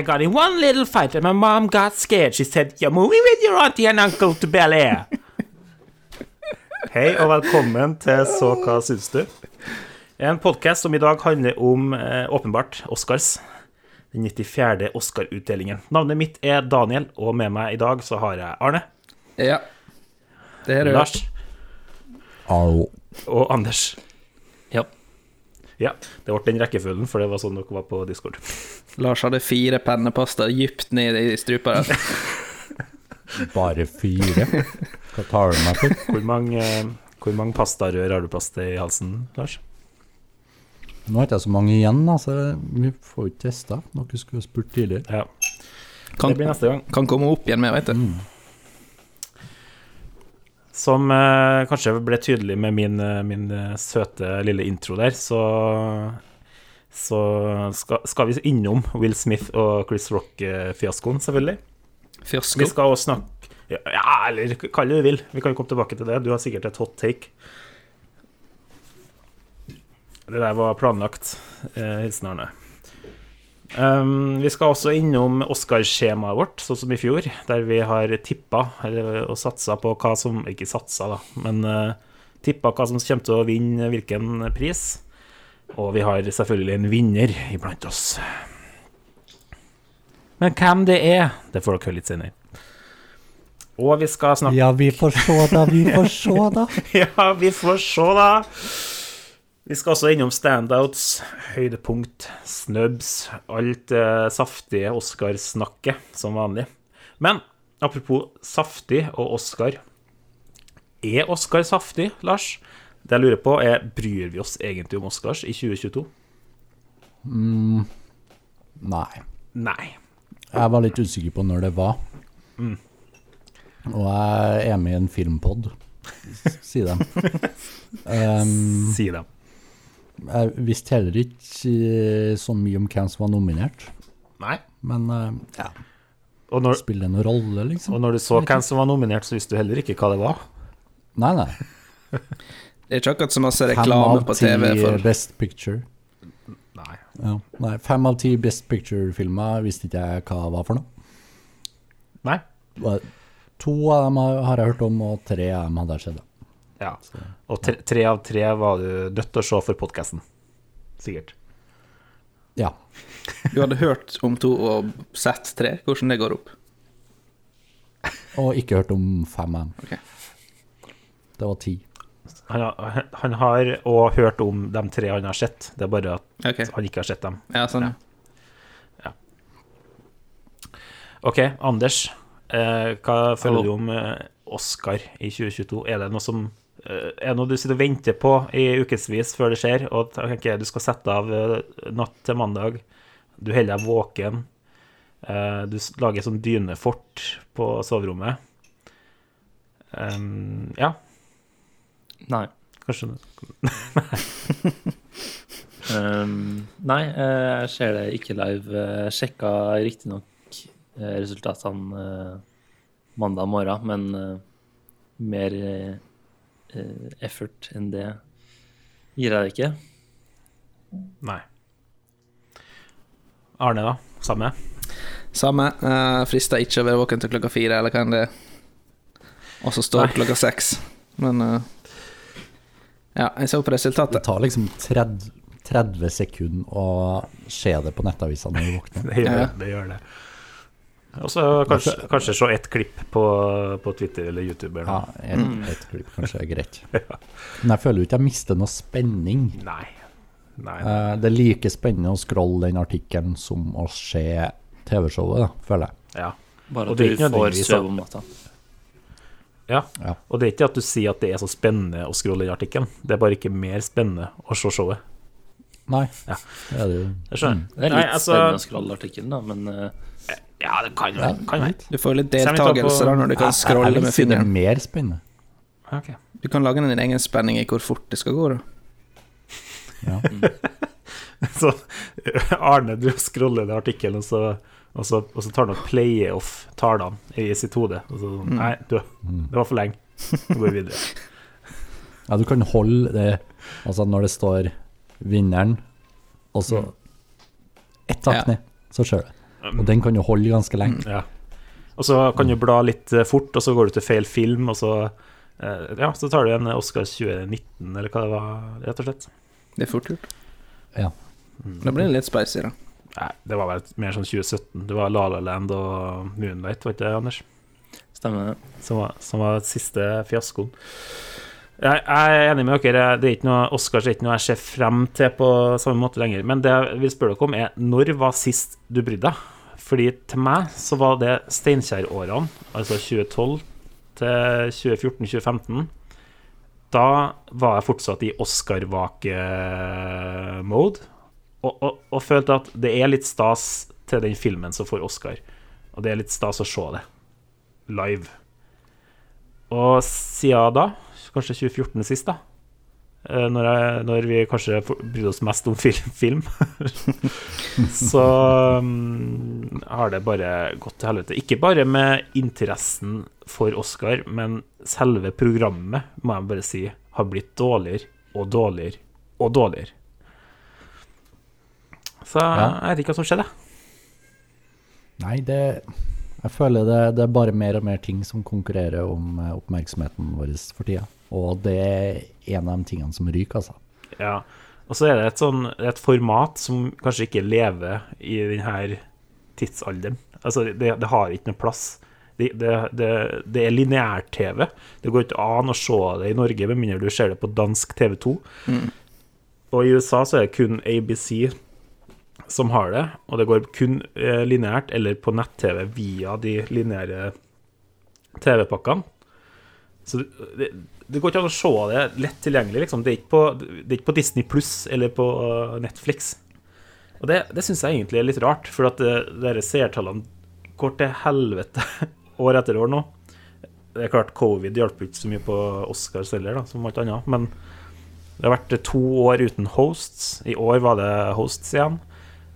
I got in one little fight and my mom got scared. She said, You're moving with your auntie and uncle to Bel Air. Hei og velkommen til Så hva syns du? En podkast som i dag handler om eh, åpenbart Oscars. Den 94. Oscar-utdelingen. Navnet mitt er Daniel, og med meg i dag så har jeg Arne, Ja. Det er du. Lars Hallo. og Anders. Ja. Det ble den rekkefølgen, for det var sånn dere var på Discord. Lars hadde fire pennepasta dypt ned i strupa. Bare fire? Hva tar du meg for? Hvor mange, hvor mange pastarør har du plass til i halsen, Lars? Nå har ikke så mange igjen, da, så vi får ikke testa. Noe skulle spurt tidligere. Ja, Kan, det blir neste gang. kan komme opp igjen med, vet du. Som eh, kanskje ble tydelig med min, eh, min eh, søte lille intro der, så så skal, skal vi innom Will Smith og Chris Rock-fiaskoen, selvfølgelig. Fiasko. Vi skal også snakke ja, eller kall det du vil. Vi kan jo komme tilbake til det. Du har sikkert et hot take. Det der var planlagt. Eh, Hilsen Arne. Um, vi skal også innom Oscar-skjemaet vårt, sånn som i fjor, der vi har tippa eller, og satsa på hva som Ikke satsa, da, men uh, tippa hva som kommer til å vinne hvilken pris. Og vi har selvfølgelig en vinner iblant oss. Men hvem det er, det får dere høre litt senere. Og vi skal snakke Ja, vi får se, da. Vi får se, da. Ja, vi får se, da. Vi skal også innom standouts, høydepunkt, snubs, alt det saftige Oscar-snakket, som vanlig. Men apropos saftig og Oscar. Er Oscar saftig, Lars? Det jeg lurer på, er bryr vi oss egentlig om Oscars i 2022? Nei. Nei. Jeg var litt usikker på når det var. Mm. Og jeg er med i en filmpod, sier de. Um, Si det. Jeg visste heller ikke eh, så mye om hvem som var nominert. Nei. Men eh, ja, Og når, spiller det noen rolle, liksom? og når du så hvem som var nominert, så visste du heller ikke hva det var. Nei, nei. Det er ikke akkurat så masse reklame på TV for Best Picture. Nei. Ja. Nei, fem av ti Best Picture-filmer visste ikke jeg hva var for noe. Nei. To av dem har har jeg hørt om, og tre av dem hadde jeg sett. Ja. Og tre, tre av tre var du nødt til å se for podkasten. Sikkert. Ja. Du hadde hørt om to og sett tre. Hvordan det går opp? Og ikke hørt om fem av dem. Det var ti. Han har, han har også hørt om de tre han har sett, det er bare at okay. han ikke har sett dem. ja, sånn. OK, Anders. Eh, hva føler Hallo. du om eh, Oscar i 2022? Er det noe som Er det noe du sitter og venter på i ukevis før det skjer, og tenker du skal sette av eh, natt til mandag, du holder deg våken, eh, du lager sånn dynefort på soverommet Ja, Nei. kanskje nei, eh, jeg ser det ikke live. Eh, Jeg sjekka riktignok eh, resultatene eh, mandag morgen, men eh, mer eh, eh, effort enn det gir jeg ikke. Nei. Arne, da? Samme? Samme. Uh, frister ikke å være våken til klokka fire, eller hva enn det er. Og så stå opp Nei. klokka seks. Men uh, Ja, jeg så på resultatet. Det tar liksom 30, 30 sekunder å se det på nettavisene når du våkner. Det gjør det. det, gjør det. Og så kanskje, kanskje se ett klipp på, på Twitter eller YouTube. Eller Ja, ett et, et klipp kanskje er greit. Men jeg føler jo ikke jeg mister noe spenning. Nei. Nei. Eh, Det er like spennende å scrolle den artikkelen som å se TV-showet, føler jeg. Ja. Bare at du får nødvendigvis om natta. ja. Ja. Og det er ikke at du sier at det er så spennende å scrolle den artikkelen, det er bare ikke mer spennende å se showet. Nei, Ja. det er det jo. Jeg skjønner. Det er Nei, litt altså- spennende å scrolle artikkelen, da, men eh, Ja, det kan være. Kan være. Du får litt jeg deltakelse da når du kan Jeg, jeg scrolle med det er fingeren. mer spennende. Ok. Du kan lage din egen spenning i hvor fort det skal gå. da Ja. Så Arne, du scroller den artikkelen, og så, og så, og så tar han og player off talene i sitt hode. Og så, sånn, Nei, du, det var for lenge. Så går vi videre. ja, du kan holde det Altså når det står vinneren, og så ett Ja. hakk ned, så ser du. Og den kan jo holde ganske lenge. Ja. Og så kan du bla litt eh, fort, og så går du til feil film, og så eh, Ja, så tar du en Oscar 2019, eller hva det var, rett og slett. Det er fort gjort. Ja. Da blir det litt spicy, da. Nei, det var vel mer sånn 2017. Det var La La Land og Moonlight, var ikke det, Anders? Stemmer det. Som var, som var siste fiaskoen. Jeg, er enig med dere. Det er ikke noe, Oscars er ikke noe jeg ser frem til på samme måte lenger. Men det jeg vil spørre dere om, er når var sist du brydde deg? Fordi til meg så var det Steinkjer-årene, altså 2012 til 2014-2015. Da var jeg fortsatt i Oscar-vake-mode, og, og, og følte at det er litt stas til den filmen som får Oscar. Og det er litt stas å se det live. Og siden da, kanskje 2014 sist, da, eh, når, jeg, når vi kanskje brydde oss mest om film, film så mm, har det bare gått til helvete. Ikke bare med interessen for Oscar, men selve programmet, må jeg bare si, har blitt dårligere og dårligere og dårligere. Så Ja. jeg vet ikke hva som skjedde. Nei, det Jeg føler det, det er bare mer og mer ting som konkurrerer om eh, oppmerksomheten vår for tida. Og det er en av de tingene som ryker, altså. Ja, og så er det et, sånn, et format som kanskje ikke lever i denne tidsalderen. Altså, det, det har ikke noe plass. Det, det, det, det er lineær-TV. Det går ikke an å se det i Norge med mindre du ser det på dansk TV2. Og i USA så er det kun ABC som har det, og det går kun eh, lineært eller på nett-TV via de lineære TV-pakkene. Så det, det går ikke an å se det lett tilgjengelig. Liksom. Det, er ikke på, er ikke på Disney pluss eller på uh, Netflix. Og det, det syns jeg egentlig er litt rart, for at uh, dere seertallene går til helvete år etter år nå. Det er klart, covid hjalp ikke så mye på Oscars heller, da, som alt annet, men det har vært to år uten hosts. I år var det hosts igjen.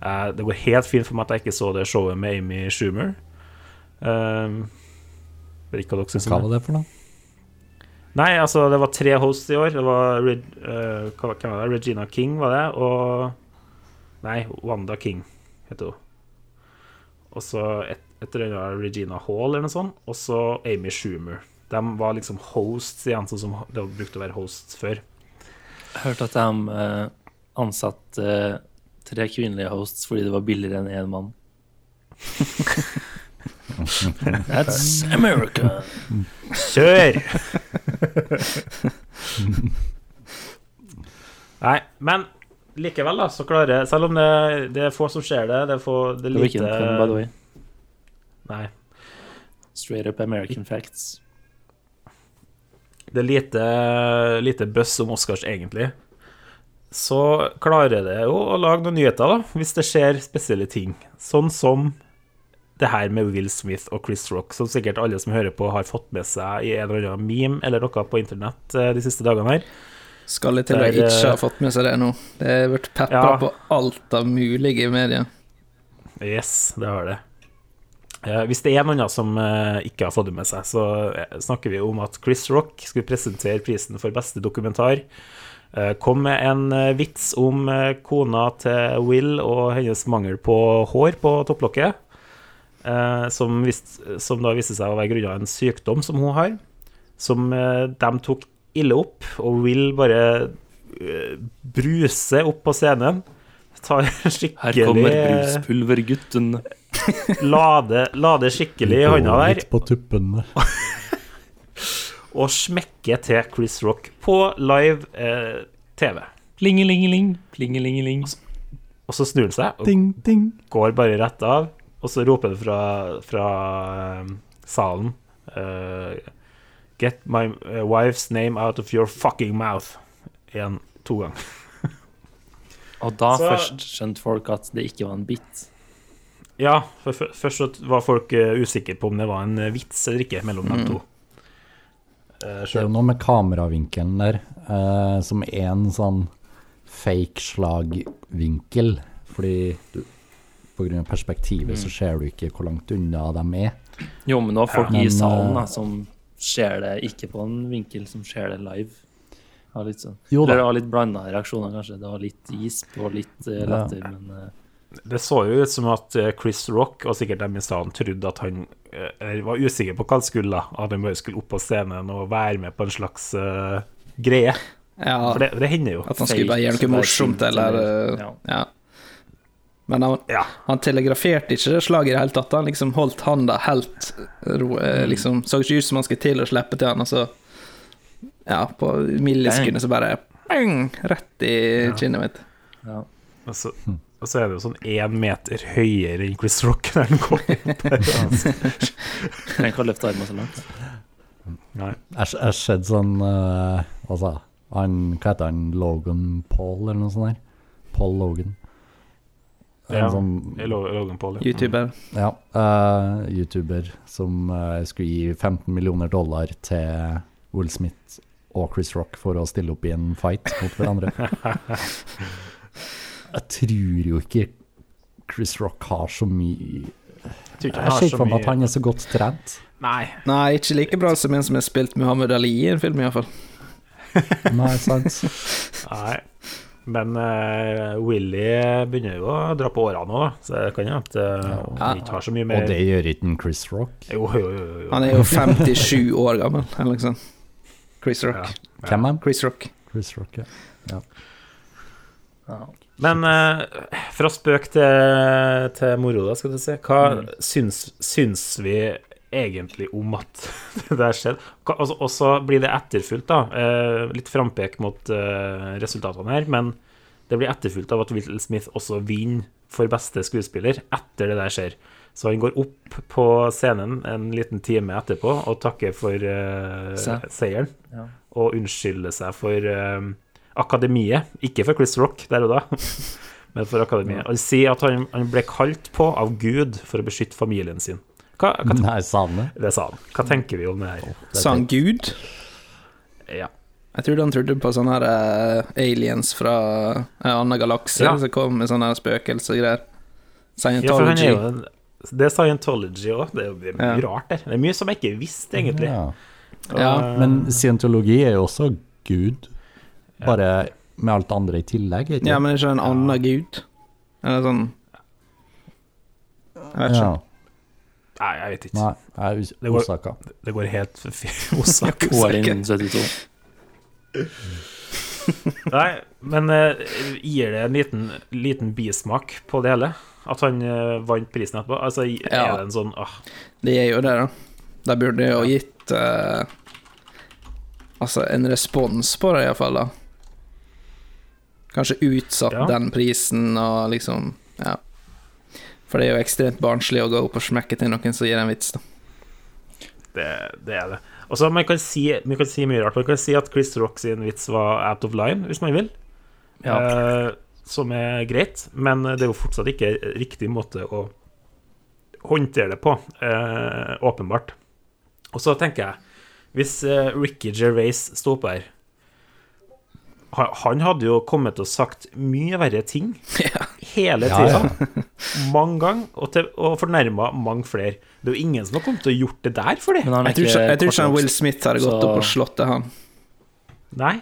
Eh, det går helt fint for meg at jeg ikke så det showet med Amy Schumer. Um, hva var det for noe? Nei, altså, det var tre hosts i år. Det var Reg, eh, hva, var det? Regina King, var det? Og Nei, Wanda King heter hun. Og så et, et eller annet Regina Hall eller noe sånt. Og så Amy Schumer. De var liksom hosts igjen, sånn som det var brukt å være hosts før. Jeg hørte at de uh, ansatte uh, tre kvinnelige hosts fordi det var billigere enn én mann. That's America. Kjør! Nei, men likevel, da, så klarer Selv om det, det er få som ser det, det er, få, det er Det var ikke lite en pun, by the way. Nei. Straight up American facts. det er lite, lite buzz om Oscars, egentlig, så klarer det jo å lage noen nyheter, da, hvis det skjer spesielle ting. Sånn som det her med Will Smith og Chris Rock, som sikkert alle som hører på, har fått med seg i en eller annen meme eller noe på internett eh, de siste dagene her. Skal jeg til å ikke eh, ha fått med seg det nå. Det har vært pepra Ja. på alt av mulige i media. Yes, det har det. Eh, hvis det er noen som ikke har fått det med seg, så snakker vi om at Chris Rock skulle presentere prisen for beste dokumentar. Kom med en vits om kona til Will og hennes mangel på hår på topplokket. Eh, som, vist, som da viste seg å være grunna en sykdom som hun har. Som eh, de tok ille opp, og Will bare eh, bruser opp på scenen. Tar skikkelig Her kommer bruspulvergutten. lade, lade skikkelig i hånda der Litt på tuppene. og smekke til Chris Rock på live eh, TV. Plingelingeling, plingelingeling. Og så snur han seg og Ding, ding. går bare rett av. Og så roper det fra, fra eh, salen uh, Get my eh, wife's name out of your fucking mouth. Igjen to ganger. Og da Så- først skjønte folk at det ikke var en bit. Ja, for først så var folk eh, usikre på om det var en eh, vits eller ikke mellom de to. Uh, Det er jo noe med kameravinkelen der, uh, som er en sånn fake slagvinkel. Fordi av perspektivet så ser du ikke hvor langt unna de er. Jo, men nå folk Ja. i salen eh, da, som ser det ikke på en vinkel, som ser det live. Det var litt sånn. Jo Eller det var litt blanda reaksjoner, kanskje. Det var litt gisp og litt uh, Ja. men uh, Det så jo ut som at Chris Rock og sikkert dem i salen trodde at han eh, var usikker på hva han skulle. da, At han bare skulle opp på scenen og være med på en slags uh, greie. Ja, For det, det hender jo. at han skulle bare gjøre noe morsomt, eller uh, Ja. Ja. Men han, Ja. han telegraferte ikke det slaget i det hele tatt. Han liksom holdt handa helt ro, eh, liksom, Så ikke ut som han skulle til å slippe til han, og så Ja, på millisekundet så bare bang, rett i kinnet mitt. Ja. Og så, og så er det jo sånn én meter høyere enn Chris Rock der han går inn der. Trenger ikke å løfte armen så langt. Nei. Jeg har sett sånn uh, Altså, han, hva heter han? Logan Paul, eller noe sånt der? Paul Logan. En Ja, sånn, Logan Paul. ja. YouTuber. ja, uh, YouTuber som uh, skulle gi 15 millioner dollar til Will Smith og Chris Rock for å stille opp i en fight mot hverandre. jeg tror jo ikke Chris Rock har så mye Jeg ser ikke for meg at han er så godt trent. Nei. Nei, ikke like bra som en som har spilt Muhammed Ali i en film, iallfall. Nei, sant? Nei. Men uh, Willy begynner jo å dra på årene nå. Så det kan jo at uh, han ikke har så mye mer Og det gjør ikke Chris Rock. Jo, jo, jo. jo. Han er jo 57 år gammel, eller noe sånt. Chris Rock. Ja. Hvem er han? Chris Rock. Chris Rock, ja. Ja. Men uh, fra spøk til, til moro, da, skal du si. Hva syns, syns vi egentlig om at det der skjedde? Altså, Og så blir det etterfulgt, da. eh, litt frampek mot eh, resultatene her, men det blir etterfulgt av at Will Smith også vinner for beste skuespiller etter det der skjer. Så han går opp på scenen en liten time etterpå og takker for uh, Se. seieren. Ja. Og unnskylder seg for uh, akademiet. Ikke for Chris Rock der og da, men for akademiet. Han sier at han, han ble kalt på av Gud for å beskytte familien sin. Hva, hva, Nei, sa han det? det sa han. Hva tenker vi om det her? Sa han Gud? Ja. Jeg trodde han trodde på sånne her eh, aliens fra en annen galakse Ja. som kom med sånne her spøkelsesgreier. ja, for er Scientology. jo en Det er Scientology òg. Det er det er mye Ja. rart der. Det er mye som jeg ikke visste, egentlig. Ja. Og, Ja, Men scientologi er jo også Gud, bare med alt andre i tillegg, ikke ja, men ikke en annen gud? Eller sånn Jeg vet ikke. Ja. Nei, jeg vet ikke. Nei, jeg Det går- Osaka. Det går helt osaka. 72. Nei, men eh, gir det en liten, liten bismak på det hele? At han uh, vant prisen etterpå? Altså, er Ja. det en sånn uh. Det er jo det, da. De burde jo gitt uh, Altså en respons på det, iallfall. da Kanskje utsatt Ja. den prisen og liksom Ja. For det er jo ekstremt barnslig å gå opp og smekke til noen som gir en vits, da. det, det er det. Og så man kan si, man kan si mye rart. Man kan si at Chris Rock sin vits var out of line, hvis man vil. Ja. Eh, som er greit, men det er jo fortsatt ikke riktig måte å håndtere det på, eh, åpenbart. Og så tenker jeg, hvis eh, Ricky Gervais sto opp her han, hadde jo kommet og sagt mye verre ting hele Ja, ja. Mange ganger, og, til- og fornærma mange flere. Det er jo ingen som har kommet til å gjort det der for det. Jeg ikke, jeg tror ikke han Will Smith hadde gått så- opp og slått til han Nei.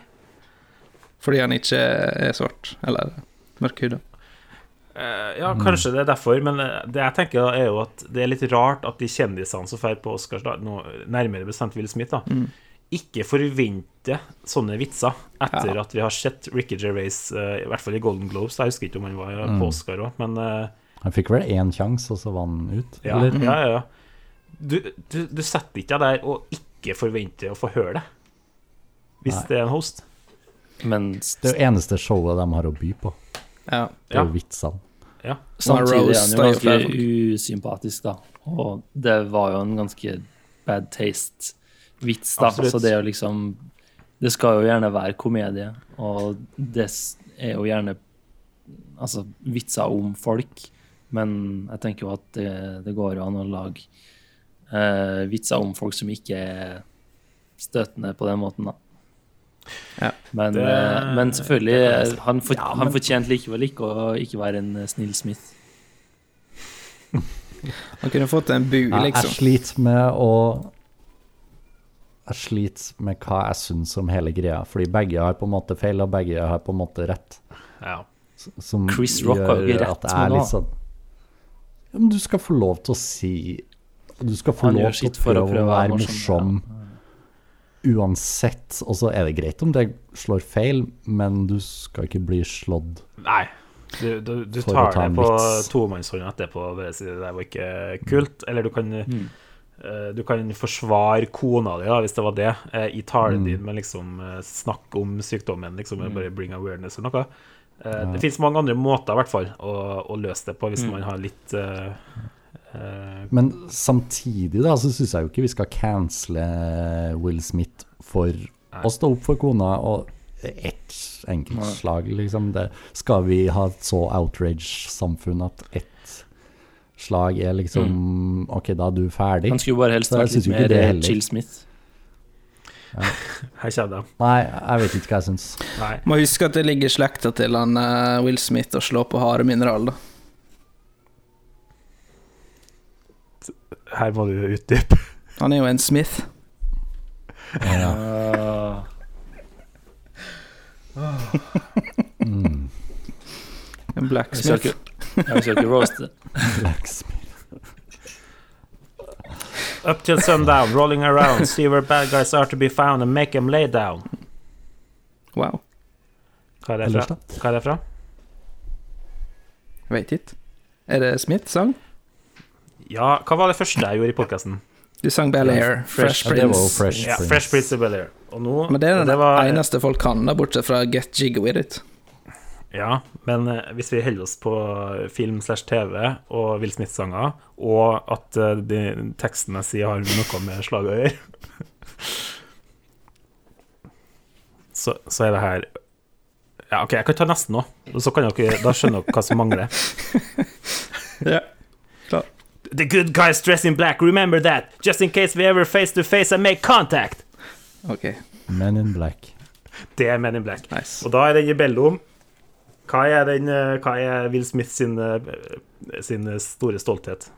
fordi han ikke er svart, eller mørkhuda. Eh, ja, kanskje det er derfor, men eh, det jeg tenker er jo at det er litt rart at de kjendisene som drar på Oscars, da, nå, nærmere bestemt Will Smith, da, ikke forvente sånne vitser etter Ja. at vi har sett Ricky Gervais, eh, i hvert fall i Golden Globes. Jeg husker ikke om han var mm. på Oscar òg, men eh, Han fikk vel én sjanse, og så var han ut? ja, Eller? ja, ja, ja. Du, du, du setter ikke deg der og ikke forventer å få høre det, hvis Nei. det er en host. Men Det er jo eneste showet de har å by på. Ja. Det er jo vitsene. Ja. samtidig er han jo ganske usympatisk, da. Og det var jo en ganske bad taste-vits, da. Absolutt. Så det er jo liksom Det skal jo gjerne være komedie, og det er jo gjerne altså vitser om folk, men jeg tenker jo at det, det går an å lage eh, vitser om folk som ikke er støtende på den måten, da. Ja. Men, Det- eh, men selvfølgelig, det- han, for, Ja, han men- fortjente likevel ikke å ikke være en eh, snill Smith. Han kunne fått en bu, Jeg, jeg liksom. sliter med å Jeg sliter med hva jeg syns om hele greia, fordi begge har på en måte feil, og begge har på en måte rett. Ja. som Chris Rock har jo ikke rett at det er litt sånn ja, men Du skal få lov til å si Du skal få Han lov til å prøve å prøve å være morsom, ja. uansett. Og så er det greit om det slår feil, men du skal ikke bli slått. Nei. Du, du, du tar ta det på tomannshånd etterpå og bare sier det der var ikke kult. Eller du kan, Mm. Eh, du kan forsvare kona di, da, hvis det var det, eh, i talen Mm. din, men liksom eh, snakke om sykdommen, liksom, Mm. bare bring awareness eller noe. Eh, Det finnes mange andre måter, i hvert fall, å, å løse det på, hvis Mm. man har litt uh, uh, Men samtidig da, så syns jeg jo ikke vi skal cancele Will Smith for å stå opp for kona og ett enkeltslag, liksom. Det, skal vi ha et så outrage-samfunn at ett slag er liksom OK, da er du ferdig? Han skulle bare helst vært litt mer. Chill Smith. Her kommer det. Nei, jeg vet ikke hva jeg syns. Nei. Må huske at det ligger i slekta til han uh, Will Smith å slå på harde mineral, da. Her må du utdype. Han er jo en Smith. Ah, Mm. En blacksmith. Ikke, ja, vi skal ikke roaste. Up till sundown, rolling around, see where bad guys are to be found and make them lay down. Wow. Hva er det fra? Hva er det fra? Jeg vet ikke. Er det Smith-sang? Ja, hva var det første jeg gjorde i podkasten? Du sang Bel Air, Fresh, Fresh Prince. var jo Prince. Fresh Ja, Prince. Fresh Prince of Bel-Air. Og nå Men det er det, det, var, eneste folk kan, da, bortsett fra Get Jiggy With It. Ja, men eh, hvis vi holder oss på film slash TV og Will Smith-sanger, og at eh, de, tekstene jeg sier, har noe med slaget å gjøre, så, så er det her Ja, OK, jeg kan ta nesten òg, så kan dere, da skjønner dere hva som mangler. Ja. The good guys dress in black, remember that! Just in case we ever face to face and make contact! OK, Men in Black. Det er Men in Black. nice. Og da er den i Bellum. Hva er, den, eh, hva er Will Smith sin, eh, sin store stolthet?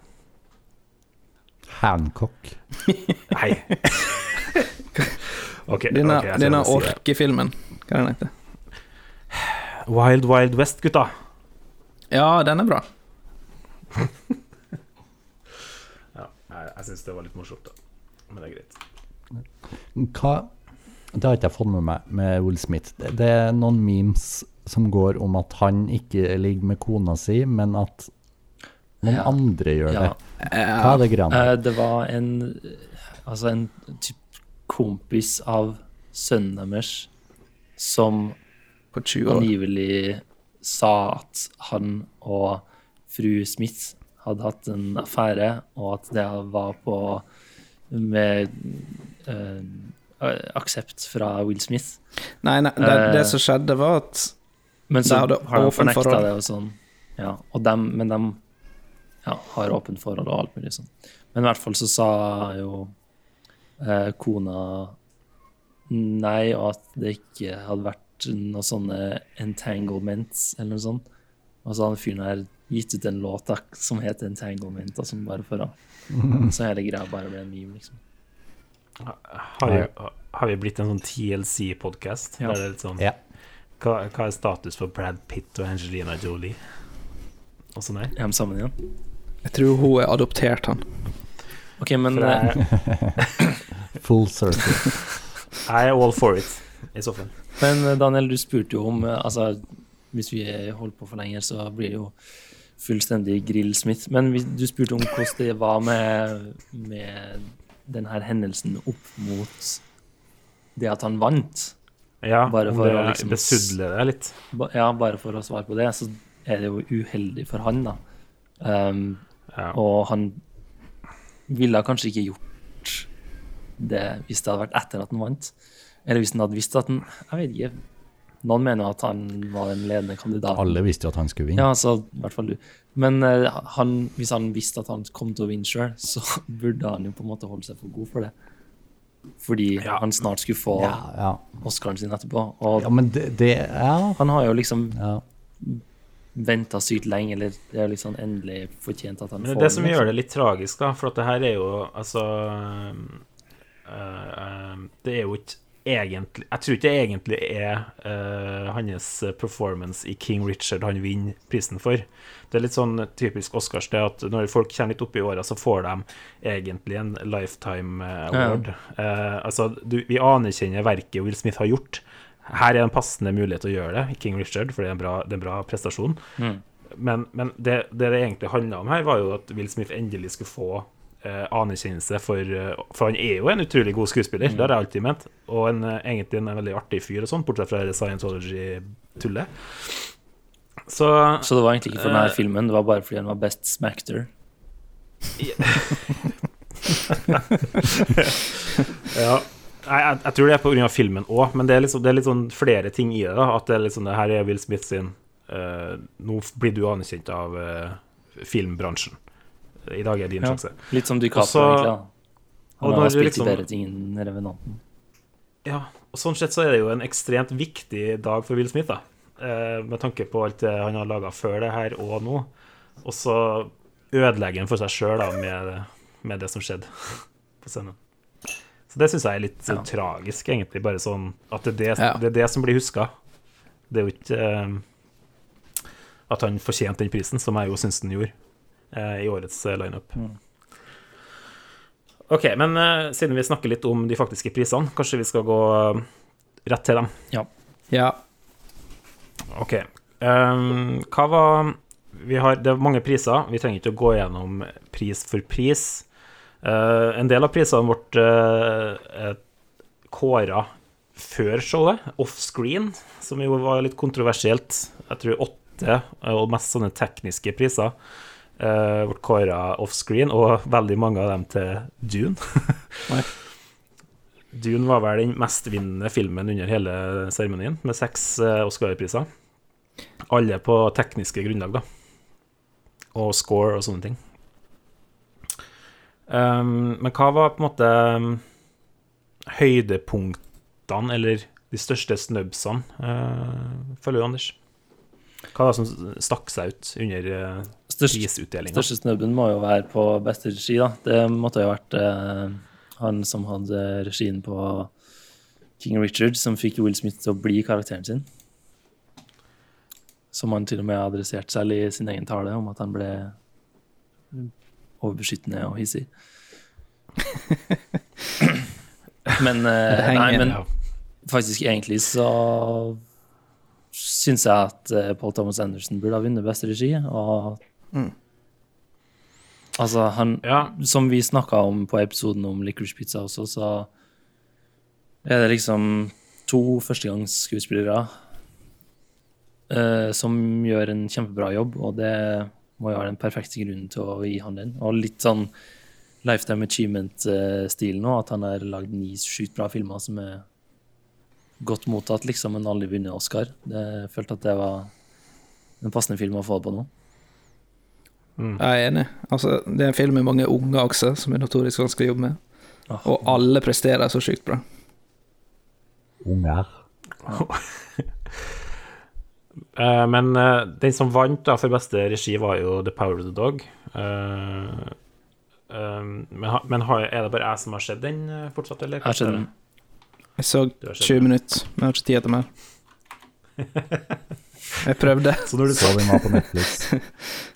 Hancock. Nei. OK. Denne, okay, denne sier. orkefilmen, hva er den heter? Wild Wild West, gutta. Ja, den er bra. Ja, jeg jeg syns det var litt morsomt, da. Men det er greit. Hva Det har ikke jeg fått med meg med Will Smith. Det, det er noen memes som går om at han ikke ligger med kona si, men at noen Ja. andre gjør det. Hva er det greiene? Eh, det var en Altså en typ kompis av sønnen deres som På 20 år. angivelig sa at han og fru Smith hadde hatt en affære, og at det var på med øh, aksept fra Will Smith. Nei, nei, det, Eh, det som skjedde, var at Men så har de fornekta forhold. det og sånn. Ja, og dem, men de ja, har åpent forhold og alt mulig sånn. Men i hvert fall så sa jo eh, kona nei, og at det ikke hadde vært noen sånne entanglements eller noe sånt. Og så hadde fyren her gitt ut en låt da, som het Entanglement, og som bare for å Så hele greia bare ble en meme, liksom. Har vi, har vi blitt en sånn TLC-podkast? Ja. Der det er litt sånn Ja. Hva, hva er status for Brad Pitt og Angelina Jolie? Også nei? Er de sammen igjen? Jeg tror hun er adoptert, han. OK, men eh, Full circle. I am all for it, i så fall. Men eh, Daniel, du spurte jo om eh, Altså, hvis vi holder på for lenge, så blir det jo fullstendig grillsmitt. Men hvis, du spurte om hvordan det var med, med denne hendelsen opp mot det at han vant. Ja, Bare for det å liksom besudle det litt. Ja, bare for å svare på det, så er det jo uheldig for han, da. Um, Ja. og han ville kanskje ikke gjort det hvis det hadde vært etter at han vant. Eller hvis han hadde visst at han Jeg vet ikke. Noen mener at han var en ledende kandidat. Alle visste jo at han skulle vinne. Ja, så i hvert fall du. Men uh, han, hvis han visste at han kom til å vinne sjøl, så burde han jo på en måte holde seg for god for det. Fordi Ja. han snart skulle få Ja, ja. Oscaren sin etterpå. Og ja men det, det Ja. han har jo liksom ja. venta sykt lenge, eller det er liksom endelig fortjent at han Men det får den. det som den, gjør det litt tragisk, da, for at det her er jo altså øh, øh, Det er jo ikke egentlig Jeg tror ikke det egentlig er uh, hans performance i King Richard han vinner prisen for. Det er litt sånn typisk Oscars det at når folk kommer litt opp i åra, så får de egentlig en lifetime award. award. Uh, altså, du, vi anerkjenner verket Will Smith har gjort. Her er en passende mulighet til å gjøre det i King Richard, for det er en bra, er en bra prestasjon. Mm. Men, men det, det det egentlig handla om her, var jo at Will Smith endelig skulle få eh, anerkjennelse for eh, For han er jo en utrolig god skuespiller, det har jeg alltid ment. Og en, eh, egentlig en veldig artig fyr og sånn, bortsett fra Scientology-tullet. Så Så det var egentlig ikke for denne filmen, det var bare fordi han var best smackter. Ja. Jeg, jeg, jeg tror det er pga. filmen òg, men det er, liksom, det er litt sånn flere ting i det. da At det er sånn, det her er Will Smith sin uh, Nå blir du anerkjent av uh, filmbransjen. I dag er din Ja. sjanse. Litt som DiCaprio, Også- egentlig. da. Han har spilt liksom- i bedre ting enn Revenanten. Ja, og sånn sett så er det jo en ekstremt viktig dag for Will Smith, da. Eh, med tanke på alt det han har laga før det her og nå. Og så ødelegger han for seg sjøl med, med det som skjedde på scenen. Så det syns jeg er litt Ja. tragisk, egentlig. Bare sånn at det er det, det, er det som blir huska. Det er jo ikke eh, at han fortjente den prisen, som jeg jo syns han gjorde i årets eh, lineup. Mm. OK, men eh, siden vi snakker litt om de faktiske prisene, kanskje vi skal gå eh, rett til dem. Ja. OK. Ehm, hva var vi har, Det er mange priser. Vi trenger ikke å gå gjennom pris for pris. Eh, en del av prisene ble uh, kåra før showet, offscreen, som jo var litt kontroversielt. Jeg tror åtte, eh, og mest sånne tekniske priser, uh, ble kåra offscreen, og veldig mange av dem til Dune. Dune var vel den mestvinnende filmen under hele seremonien, med seks uh, Oscar-priser. Alle på tekniske grunnlag, da. Og score og sånne ting. Um, men hva var på en måte um, høydepunktene, eller de største snubsene, uh, føler du, Anders? Hva var det som stakk seg ut under uh, prisutdelinga? største snubben må jo være på beste regi, da. Det måtte jo ha vært eh, han som hadde regien på King Richard, som fikk Will Smith til å bli karakteren sin. Som han til og med adresserte selv i sin egen tale, om at han ble overbeskyttende og hissig. men, eh, nei, men faktisk egentlig så syns jeg at eh, Paul Thomas Anderson burde ha vunnet beste regi. Og Mm. altså, han ja. Som vi snakka om på episoden om Licorice Pizza også, så er det liksom to førstegangsskuespillere uh, som gjør en kjempebra jobb, og det må jo være den perfekte grunnen til å gi han den. Og litt sånn Lifetime Achievement-stil nå, at han har lagd ni sjukt bra filmer som er godt mottatt, liksom, men aldri vunnet Oscar. Det, jeg følte at det var en passende film å få det på nå. Jeg er enig. Altså, det er en film med mange unge også, som er notorisk vanskelig å jobbe med. Ah. Og alle presterer så sykt bra. Unger. Eh, men uh, den som vant da for beste regi, var jo The Power of the Dog. Uh, men ha- men har, er det bare jeg som har sett den fortsatt, eller? Jeg har sett den. Jeg så Du har sett 20 minutter, men jeg har ikke tid til mer. Jeg prøvde. Så når du Så den var på Netflix.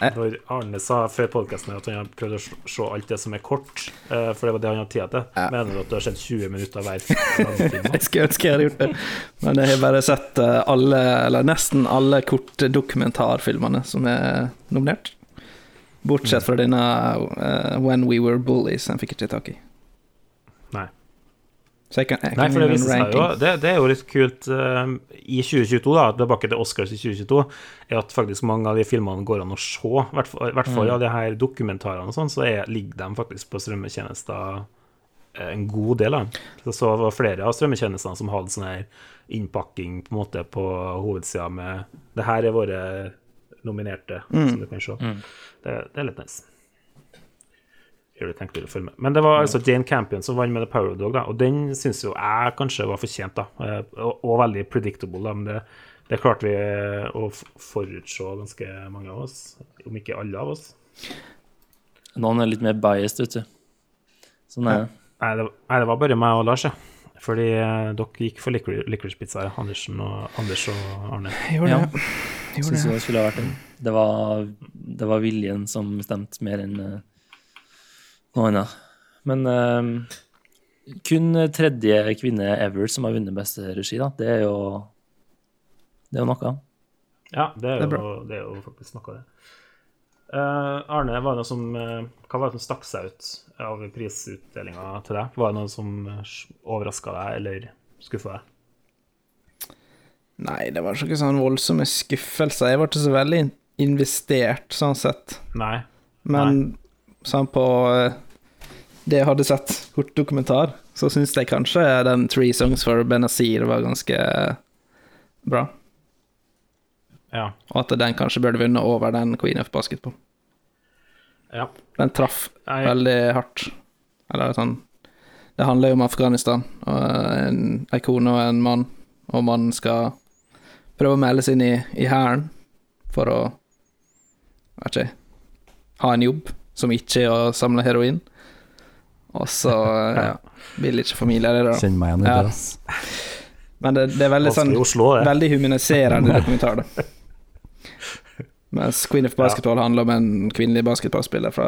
Når Arne sa før podkasten at han har prøvd å se- alt det som er kort, eh, for det var det han hadde tid til, Ja. mener du at du har sett 20 minutter hver film? Jeg skulle ønske jeg hadde gjort det, men jeg har bare sett eh, alle, eller nesten alle kortdokumentarfilmene som er nominert. Bortsett fra denne uh, When We Were Bullies, den fikk jeg ikke tak i. Nei. Så jeg kan, jeg Nei, for det viser seg jo det, det er jo litt kult uh, i 2022, da, tilbake til Oscars i 2022, er at faktisk mange av de filmene går an å se. I hvert fall, fall av de her dokumentarene og sånn, så er, ligger de faktisk på strømmetjenester eh, en god del av dem. Så så var flere av strømmetjenestene som hadde sånn her innpakking på en måte på hovedsida med Det her er våre nominerte, som du kan se. Det, det er litt nice. Gjør det tenkelig å følge med. Men det var altså Jane Campion som vant med The Power of Dog, da, og den syns jo jeg kanskje var fortjent, da. Eh, Og, og veldig predictable, da, men det, det klarte vi eh, å forutse ganske mange av oss, om ikke alle av oss. Noen er litt mer biased, vet du. Sånn er det. Nei, det, nei, det var bare meg og Lars, ja. Fordi eh, dere gikk for licor- licorice pizza, Andersen og, Anders og Arne. Gjorde Ja. det. Gjorde Syns det. det skulle vært en. Det var, det var viljen som stemte mer enn eh, noe annet. Men uh, kun tredje kvinne ever som har vunnet beste regi, da. Det er jo Det er jo noe. Ja, det er, Det er jo, det er jo faktisk noe det. Uh, Arne, var det noe som, uh, hva var det som stakk seg ut av prisutdelinga til deg? Var det noe som overraska deg eller skuffa deg? Nei, det var ikke sånn voldsomme skuffelser. Jeg var ikke så veldig investert, sånn sett. Nei. Men sånn på eh, det jeg hadde sett kortdokumentar, så syns jeg kanskje den Three Songs for Benazir var ganske bra. Ja. Og at den kanskje burde vunnet over den Queen of Basketball. ja. Den traff jeg... veldig hardt. Eller sånn Det handler jo om Afghanistan, og en, ikon kone og en mann, og mannen skal prøve å melde seg inn i, i hæren for å Vet ikke Ha en jobb som ikke er å samle heroin. Og så ja, vil ikke familie det, da. Kjenner meg en i Ja. det. Men det, det er veldig sånn Oslo, det. Veldig humaniserende dokumentar, da. Mens Queen of Basketball handler om en kvinnelig basketballspiller fra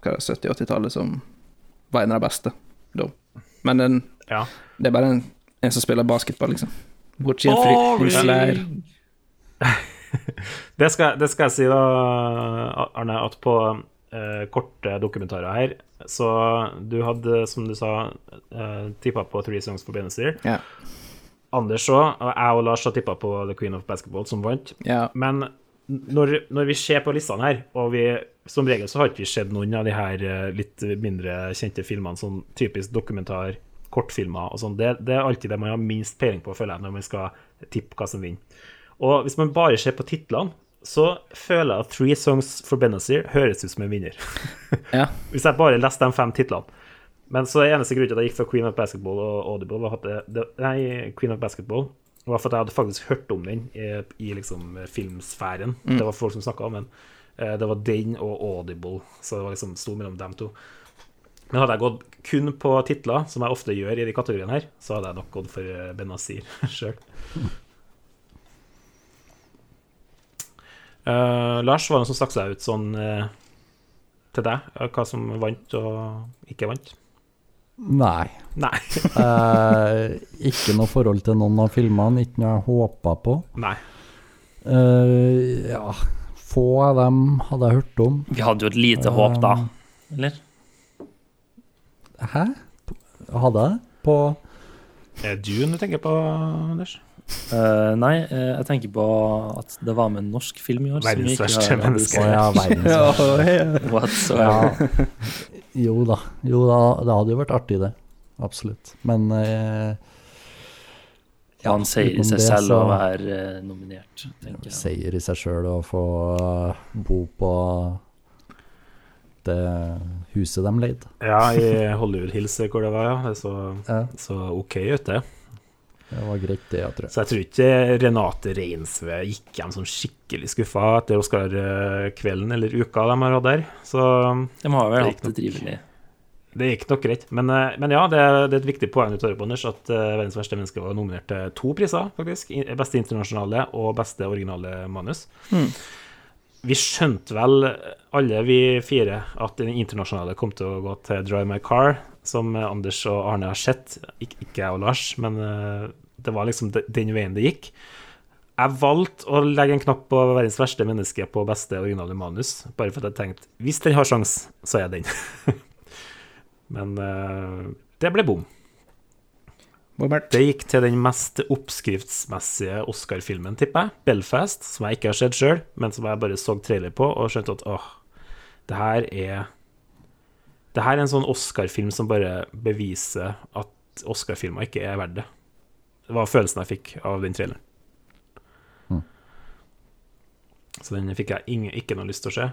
hva er det, 70-80-tallet som var en av de beste da. Men den, Ja. det er bare en, en som spiller basketball, liksom. Borti en fry- Det skal, det skal jeg si, da, Arne, at på eh, korte dokumentarer her Så du hadde, som du sa, uh, tippa på Three Songs for Benazir. Yeah. Anders òg, og jeg og Lars har tippa på The Queen of Basketball, som vant. Yeah. Men når, når vi ser på listene her, og vi som regel så har ikke vi sett noen av de her eh, litt mindre kjente filmene, sånn typisk dokumentar, kortfilmer og sånn, det, det er alltid det man har minst peiling på, føler jeg, når man skal tippe hva som vinner. Og hvis man bare ser på titlene, så føler jeg at Three Songs for Benazir høres ut som en vinner. ja. Hvis jeg bare leste de fem titlene. Men så er eneste grunn til at jeg gikk fra Queen of Basketball og Audible, var at det, det, nei, Queen of Basketball var for at jeg hadde faktisk hørt om den i, i liksom filmsfæren. Det var folk som snakka om den. Eh, Det var den og Audible, så det var liksom sto mellom dem to. Men hadde jeg gått kun på titler, som jeg ofte gjør i de kategoriene her, så hadde jeg nok gått for eh, Benazir sjøl. Lars, var det noe som stakk seg ut sånn uh, til deg? Hva som vant og ikke vant? Nei. Nei. uh, ikke noe forhold til noen av filmene, ikke noe jeg håpa på. Nei. Eh, ja, få av dem hadde jeg hørt om. Vi hadde jo et lite håp, da. Eller? Hæ? Hadde jeg? På Er det Dune du tenker på, Anders? Eh, nei, uh, jeg tenker på at det var med en norsk film i år. Verdens verste menneske. Ja, verdens. Ja. Jo da. Jo da, det hadde jo vært artig, det. Absolutt. Men uh, ja, Han sier i seg det, selv å være nominert, tenker jeg. Seier i seg sjøl å få bo på det huset de leide. Ja, i Hollywood Hills, hvor det var, ja. Det så, Ja, så OK ut, det. Det var greit, det, jeg tror. Så jeg tror ikke Renate Reinsve gikk hjem sånn skikkelig skuffa etter Oscar-kvelden eller uka de har hatt der. Så De har vel Det hatt det trivelig. det gikk nok greit. Men, eh, men ja, det er, det er et viktig poeng du tar opp, Anders, at eh, Verdens verste menneske var nominert til to priser, faktisk. Beste internasjonale og beste originale manus. Mm Vi skjønte vel, alle vi fire, at den internasjonale kom til å gå til Drive My Car, som Anders og Arne har sett. Ik ikke jeg og Lars, men eh, det var liksom den veien det gikk. Jeg valgte å legge en knapp på verdens verste menneske på beste originale manus, bare fordi jeg tenkte hvis den har sjans, så er den. Men uh, det ble bom. Det gikk til den mest oppskriftsmessige Oscar-filmen, tipper jeg. 'Belfast', som jeg ikke har sett sjøl, men som jeg bare så trailer på og skjønte at åh, det her er Det her er en sånn Oscar-film som bare beviser at Oscar-filmer ikke er verdt det. Det var følelsen jeg fikk av den traileren. Mm. Så den fikk jeg ingen, ikke noe lyst til å se.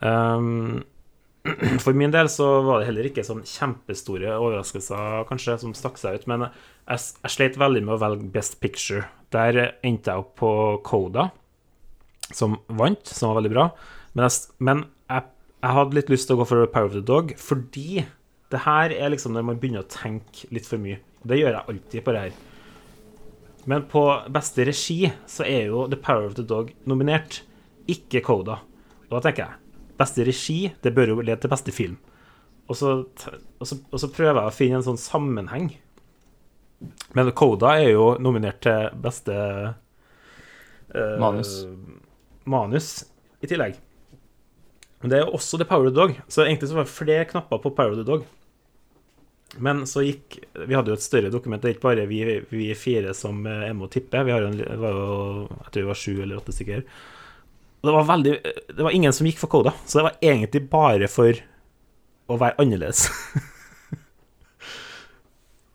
Um, for min del så var det heller ikke sånn kjempestore overraskelser kanskje som stakk seg ut, men jeg, jeg sleit veldig med å velge Best Picture. Der endte jeg opp på Coda, som vant, som var veldig bra. Men jeg, men jeg, jeg hadde litt lyst til å gå for Power of the Dog, fordi det her er liksom når man begynner å tenke litt for mye. Det gjør jeg alltid på det her. Men på beste regi så er jo The Power of the Dog nominert, ikke Coda. Og da tenker jeg beste regi, det bør jo lede til beste film. Og så, og så, og så prøver jeg å finne en sånn sammenheng. Men Coda er jo nominert til beste uh, Manus. manus i tillegg. Men det er jo også The Power of the Dog, så egentlig så var det flere knapper på Power of the Dog. Men så gikk Vi hadde jo et større dokument, det er ikke bare vi, vi fire som eh, er med å tippe. Vi har en, var jo, jeg tror vi var sju eller åtte stykker. Det var veldig Det var ingen som gikk for koda, så det var egentlig bare for å være annerledes.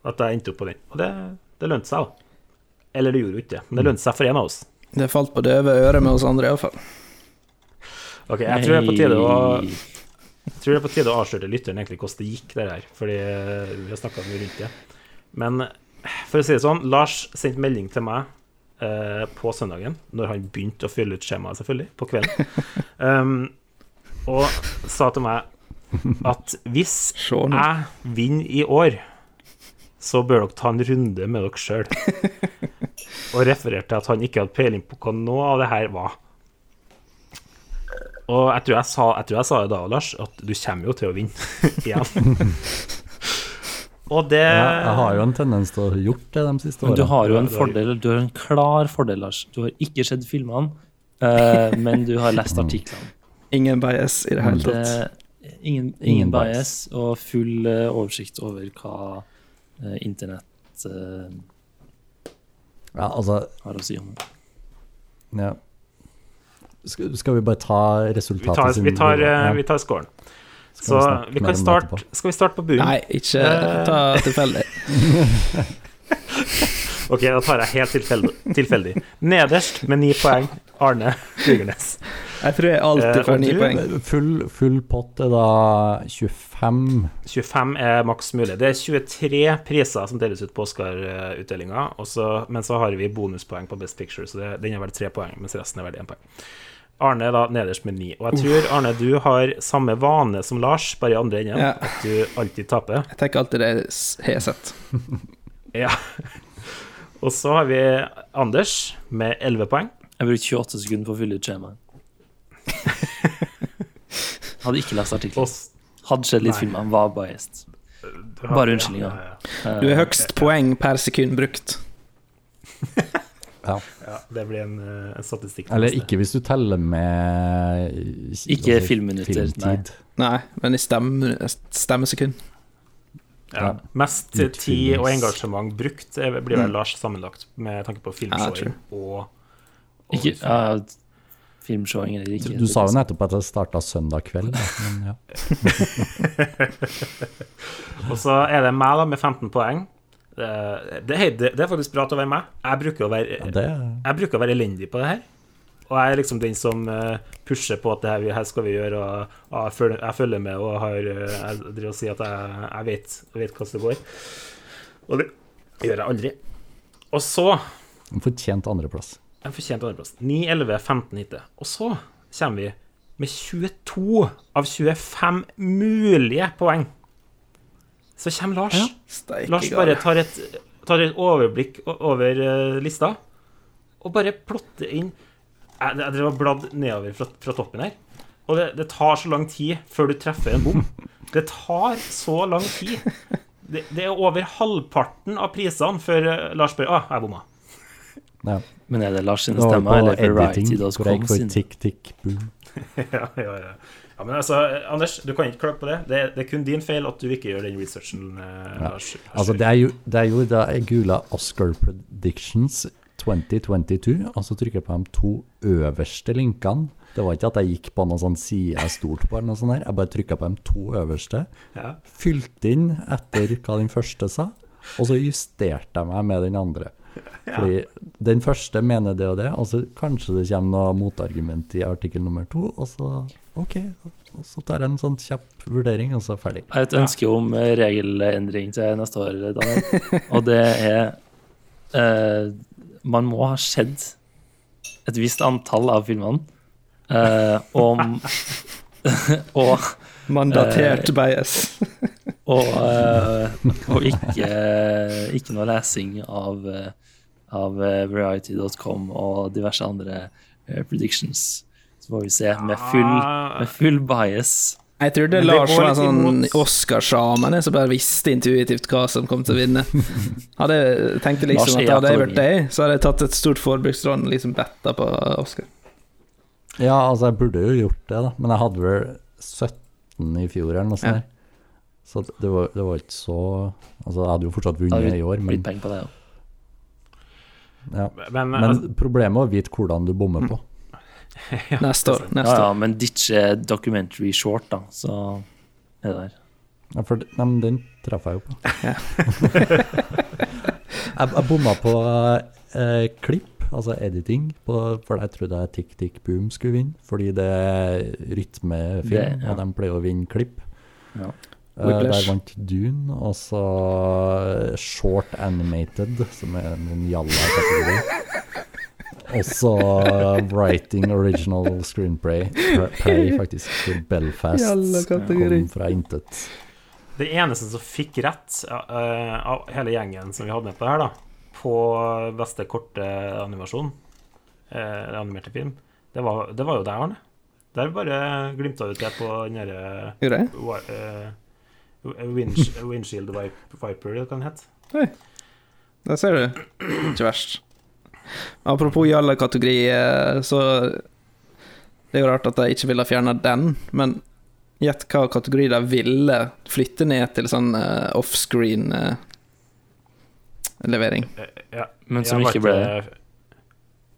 At jeg endte opp på den. Og det, det lønte seg, da. Eller det gjorde jo ikke det, men det lønte seg for en av oss. Det falt på døve øret med oss andre, iallfall. Ok, jeg tror det er på tide å. Jeg tror det er på tide å avsløre lytteren egentlig hvordan det gikk, det her. Fordi vi har snakka mye rundt det. Men for å si det sånn, Lars sendte melding til meg eh, på søndagen, når han begynte å fylle ut skjemaet, selvfølgelig, på kvelden, um, og sa til meg at hvis jeg vinner i år, så bør dere ta en runde med dere sjøl. Og refererte til at han ikke hadde peiling på hva noe av det her var. Og jeg tror jeg sa, jeg tror jeg sa det da, Lars, at du kommer jo til å vinne igjen. Og det Ja, jeg har jo en tendens til å ha gjort det de siste årene. Men du har jo en fordel, du har en klar fordel, Lars. Du har ikke sett filmene, uh, men du har lest artiklene. Ingen bias i det hele tatt. er ingen, ingen, Ingen bias og full uh, oversikt over hva uh, internett eh, Ja, altså, har å si om det. ja. Skal, vi bare ta vi resultatet tar, vi tar, ja. eh, vi tar scoren. Så vi vi kan starte? Skal vi starte på bunnen? Nei, ikke Eh. ta tilfeldig. Ok, da tar jeg helt tilfeldig. tilfeldig. Nederst med ni poeng, Arne Bygernes. Jeg tror jeg Eh, alltid får ni poeng. Full, full pott er da 25 25 er maks mulig. Det er 23 priser som deles ut på Oscar-utdelinga, men så har vi bonuspoeng på Best Picture, så det, den er verdt tre poeng, mens resten er verdt én poeng. Arne er da nederst med ni. Og jeg tror, Arne, du har samme vane som Lars, bare i andre enden, Ja. at du alltid taper. Jeg tenker alltid det jeg har sett. Ja. Og så har vi Anders med 11 poeng. Jeg brukte 28 sekunder på å fylle ut skjemaet. Hadde ikke lest artikkelen. Hadde sett litt filmer, var biased. Bare unnskyldninger. Ja, ja, Du er høgst poeng per sekund brukt. Ja. ja, det blir en, eh, en statistikk. Eller ikke hvis du teller med altså, Ikke filmminutter, filmtid. Nei, men i stemmesekund. Ja. Ja. Mest tid og engasjement brukt blir vel Lars sammenlagt med tanke på filmshowing Ja, og, og Ikke uh, filmshowing eller ikke. Du sa jo nettopp at det starta søndag kveld. da, Men ja. Og så er det meg, da, med 15 poeng. Det, det, er- det er faktisk bra til å være meg. Jeg bruker å være, det, jeg bruker å være elendig på det her. Og jeg er liksom den som eh, pusher på at det her, her skal vi gjøre, og, jeg, følger, jeg følger med og har, eh, jeg driver og sier at jeg, jeg vet, jeg vet hvordan det går. Og det gjør jeg aldri. Og så en fortjent andreplass. En fortjent andreplass. 9, 11, 15 hittil. Og så kommer vi med 22 av 25 mulige poeng. Så kommer Lars. Ja. Lars bare tar et, tar et overblikk over eh, lista og bare plotter inn Jeg jeg drev og bladd nedover fra, fra toppen her. Og det, det tar så lang tid før du treffer en bom. Det tar så lang tid. Det, det er over halvparten av prisene før eh, Lars spør ah, jeg bomma. Ja. Men er det Lars sine stemme, stemmer, eller for editing, hvor jeg Variety.com gikk sin? tikk, tikk, boom. ja, ja, ja. Ja, men altså, Anders, du kan ikke klage på det. det. Det er kun din feil at du ikke gjør den researchen. eh. Altså, det er jo, det er jo da jeg googla Oscar Predictions 2022, og så trykker jeg på de to øverste linkene. Det var ikke at jeg gikk på noen sånn side jeg stolte på, eller noe sånt der. jeg bare trykka på de to øverste. Ja. Fylte inn etter hva den første sa, og så justerte jeg meg med den andre. Fordi den første mener det og det, og så kanskje det kommer noe motargument i artikkel nummer to, og så OK, og så tar jeg en sånn kjapp vurdering, og så ferdig. Jeg har et ønske om eh, regelendring til neste år, Daniel. Og det er eh, Man må ha sett et visst antall av filmene. Eh, om Og Mandatert bias. Og, eh, og ikke, ikke noe lesing av, eh, av eh, Variety.com og diverse andre eh, predictions. Så får vi se med full, med full bias. Jeg trodde Lars var litt sånn Oscarsjaman som bare visste intuitivt hva som kom til å vinne. Hadde tenkte liksom at hadde jeg vært deg, så hadde jeg tatt et stort forbrukslån og liksom betta på Oscar. Ja, altså, jeg burde jo gjort det, da. Men jeg hadde vel 17 i fjor eller noe sånt. Ja. Så det var, det var ikke så Altså, jeg hadde jo fortsatt vunnet i år, men, blitt penger på det. Ja. Ja. Men, men altså, problemet er å vite hvordan du bommer på. Neste år. Neste Ja, ja, men ditche documentary short, da, så er det der. Ja, for, nei, men den traff jeg jo på. jeg, jeg bomma på eh, klipp, altså editing, på, for jeg trodde jeg Tick Tick Boom skulle vinne, fordi det er rytmefilm, Det, ja. og de pleier å vinne klipp. Ja. Eh, Whiplash. der vant Dune, og så Short Animated, som er noen jalla kategori. Og så Writing Original Screenplay, play, faktisk, til Belfast. Jalla. Kom fra intet. det eneste som fikk rett uh, av hele gjengen som vi hadde med på her, da, på beste korte animasjon, uh, animerte film, det var, det var jo deg, Arne. Der bare glimta du til på den derre Gjorde jeg? Wi- winch, Windshield Viper, det kan hva den het. Der ser du. Ikke verst. Apropos jalla-kategori, så Det er jo rart at de ikke ville fjerne den, men gjett hva kategori de ville flytte ned til sånn eh, offscreen eh, levering. Eh, Ja, Men som ikke ble det-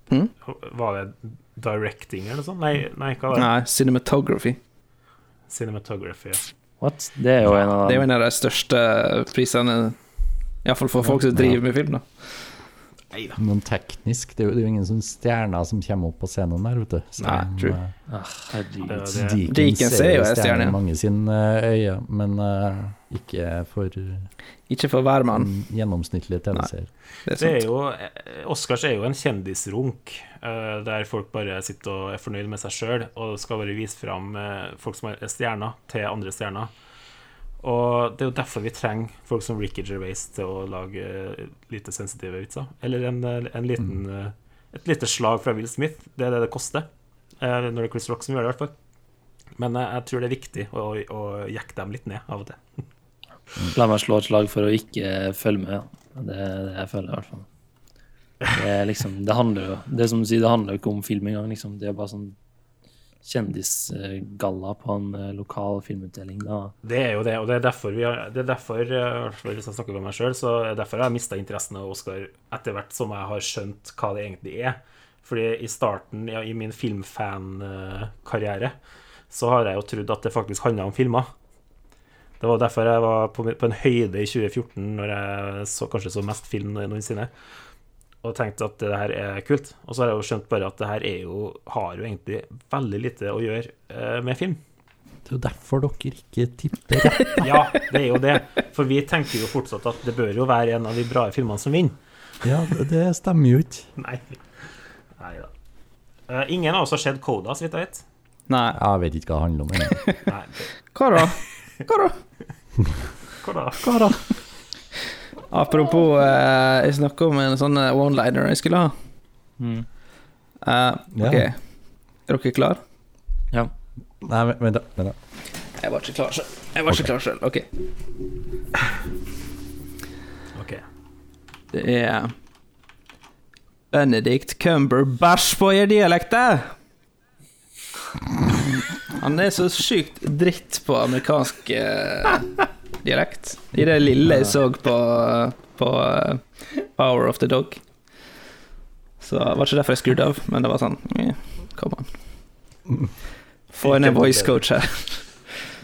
Hm? Var det directing eller noe sånt? Nei, nei hva var det? Nei, cinematography. Cinematography. Ja. What? Det er jo en av Det er jo en av de største prisene, iallfall for folk som driver med film, da. Nei da. Noen teknisk Det er jo, det er jo ingen sånn stjerner som kommer opp på scenen der, vet du. Nei, true. eh, Ah, er jo en stjerne, i mange sin øyne, øye, men uh, ikke for Ikke for hver mann. en gjennomsnittlig TV-seer. Det Det er jo, eh, Oscars er jo en kjendisrunk, eh, der folk bare sitter og er fornøyd med seg sjøl og skal bare vise fram eh, folk som er stjerner, til andre stjerner. Og det er jo derfor vi trenger folk som Ricky Gervais til å lage lite sensitive vitser. Eller en, en liten, mm. et lite slag fra Will Smith. Det er det det koster. eh, Når det er Chris Rock som gjør det, i hvert fall. Men jeg tror det er viktig å, å jekke dem litt ned av og til. La meg slå et slag for å ikke følge med. Det er det jeg føler, i hvert fall. Det liksom Det handler jo Det som du sier, det handler jo ikke om film engang, liksom. Det er bare sånn kjendisgalla på en eh, lokal filmutdeling. Da. Det er jo det, og det er derfor vi har Det er derfor, eh, hvis jeg snakker med meg sjøl, så er derfor jeg har mista interessen av Oscar etter hvert som jeg har skjønt hva det egentlig er. Fordi i starten ja, i min filmfankarriere så har jeg jo trodd at det faktisk handla om filmer. Det var derfor jeg var på, på en høyde i 2014, når jeg så, kanskje så mest film noensinne, og tenkte at det her er kult. Og så har jeg jo skjønt bare at det her er jo, har jo egentlig veldig lite å gjøre eh, med film. Det er jo derfor dere ikke tipper rett. Ja, det er jo det. For vi tenker jo fortsatt at det bør jo være en av de bra filmene som vinner. Ja, det, stemmer jo ikke. Nei. Nei da. Eh, ingen av oss har sett Coda, så vidt jeg vet. Nei. Jeg vet ikke hva det handler om. egentlig. Hva det- Hva da? Hva da? Hva da? Apropos eh, Jeg snakka om en sånn eh, one-liner jeg skulle ha. Mm. Eh, Ja. ok, er dere klar? Ja. Nei, vent, vent da. Vent da. Jeg var ikke klar sjøl. Jeg var ikke klar selv. Ok. Ok. Det er Benedict Cumberbatch-dialekter. Han er så sykt dritt på amerikansk uh, dialekt. I det lille jeg så på, på uh, Power of the Dog. Så det var ikke derfor jeg skrudde av, men det var sånn Kom an. Få inn en voice coach her.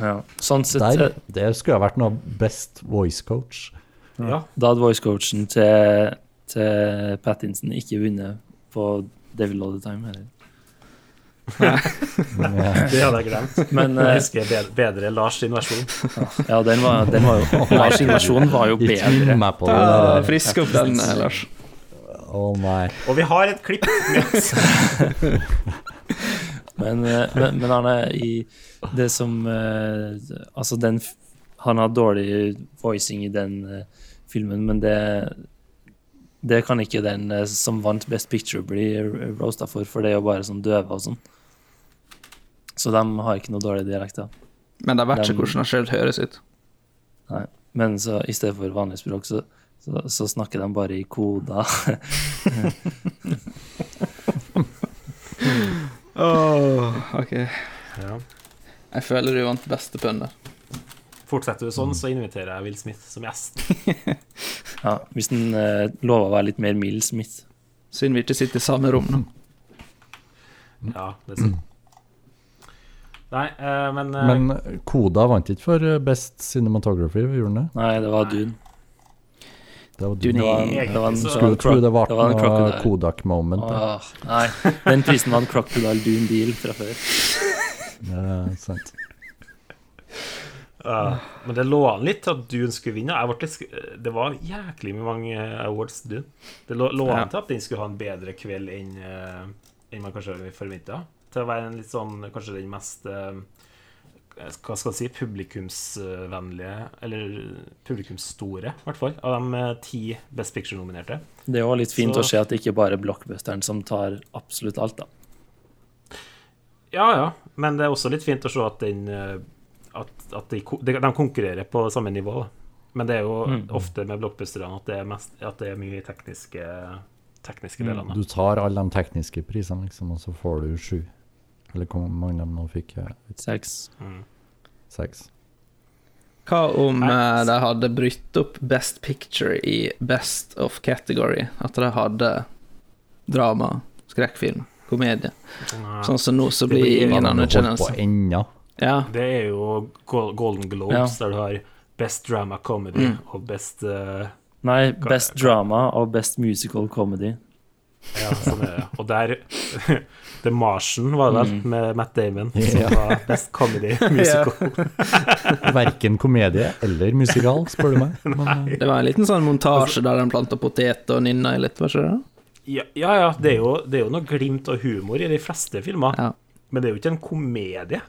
Ja. Sånn sett Der, eh, det skulle ha vært noe best voice coach. Ja. Da hadde voice-coachen til, til Pattinson ikke vunnet på Devil All The Time heller. Det hadde jeg glemt. Men Jeg eh, husker bedre, bedre Lars sin versjon. ja, den var, den var jo Lars sin versjon var jo bedre. Da, frisk opp den, eh, Lars. Å nei. Og vi har et klipp med oss. Men, eh, men, men Arne, i det som Altså, den han har dårlig voicing i den filmen, men det det kan ikke den som vant Best Picture bli roasta for, for det er jo bare sånn døve og sånn. Så de har ikke noe dårlig dialekt. da. Men de vet ikke hvordan det selv høres ut. Nei. Men så i stedet for vanlig språk, så, så, så snakker de bare i koder. ok. Ja. Jeg føler du vant beste pønn der. Fortsetter du sånn, så inviterer jeg Will Smith som gjest. Ja, hvis den eh, lover å være litt mer mild Smith. Synd vi ikke sitter i samme rom nå. Ja, det er sånn. Nei, uh, men, uh, Men Koda vant ikke for eh, Best Cinematography, gjorde den det? Nei, det var Dune. Det var Dune du. Det var, det var en, Skulle tro det var var noe. Kodak-moment. da. Nei, den prisen var en Crocodile Dune Deal fra før. Det er sant. Ja, men det lå an litt til at Dune skulle vinne. Jeg ble litt, det var jæklig mange eh, awards Dune. Det lå, lå an til at den skulle ha en bedre kveld enn eh, enn man kanskje forventa. Til å være en litt sånn, kanskje den mest eh, hva skal jeg si, publikumsvennlige, eller publikumsstore, i hvert fall, av de eh, ti Best Picture-nominerte. Det er jo litt fint Så- å se at det ikke bare er blockbusteren som tar absolutt alt, da. Ja, ja, men det er også litt fint å se at den eh, At, at de, de, konkurrerer på samme nivå. Da. Men det er jo Mm. ofte med blockbusterne at det er, at det er mye tekniske, tekniske Mm. deler. Du tar alle de tekniske prisene, liksom, og så får du sju. Eller hvor mange de fikk? jeg. Seks. Mm. Seks. Hva om Nei. eh, de hadde brutt opp Best Picture i Best of Category? At de hadde drama, skrekkfilm, komedie. Nei. Sånn som nå, så blir det ingen anerkjennelse. Ja, Det er jo Golden Globes, der du har Best Drama Comedy Mm. og Best uh, Nei, Best Drama og Best Musical Comedy. Ja, sånn er det. Og der The Martian var det vel, Mm. med Matt Damon, Ja. som var Best Comedy Musical. Verken komedie eller musikal, spør du meg. Men, det var en liten sånn montasje der de planta poteter og nynna i litt, var ikke det? Ja, ja, ja det, er jo, det er jo noe glimt og humor i de fleste filmer, Ja. men det er jo ikke en komedie.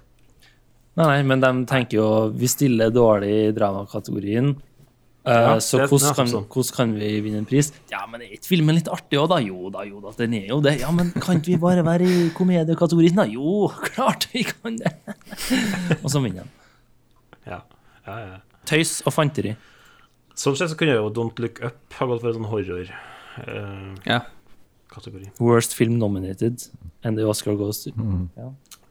Nei, nei, men de tenker jo vi stiller dårlig i dramakategorien. Eh, Ja, så hvordan kan, sånn. hvordan kan vi vinne en pris? Ja, men er ikke filmen litt artig òg, da? Jo da, jo da, den er jo det. Ja, men kan ikke vi bare være i komediekategorien, da? Jo, klart vi kan det. og så vinner den. Ja, ja, ja. Tøys og fanteri. Sånn sett så kunne jo Don't Look Up ha gått for en sånn horror-kategori. Ja. Worst film nominated, and the Oscar goes to mm.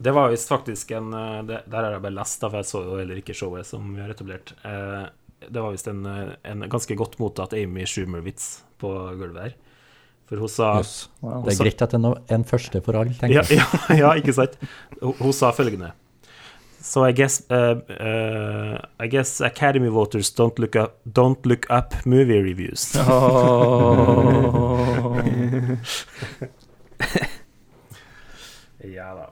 Det var visst faktisk en eh, det, Der har jeg bare lest, da, for jeg så jo heller ikke showet som vi har etablert. Eh, det var visst en, eh, en ganske godt mottatt Amy Schumer-vits på gulvet her. For hun sa yes. Wow. Det er greit at det er en første for alle, tenker ja, jeg. ja, ja, ikke sant? Hun, hun sa følgende So I guess uh, uh, I guess Academy voters don't look up don't look up movie reviews. ja da.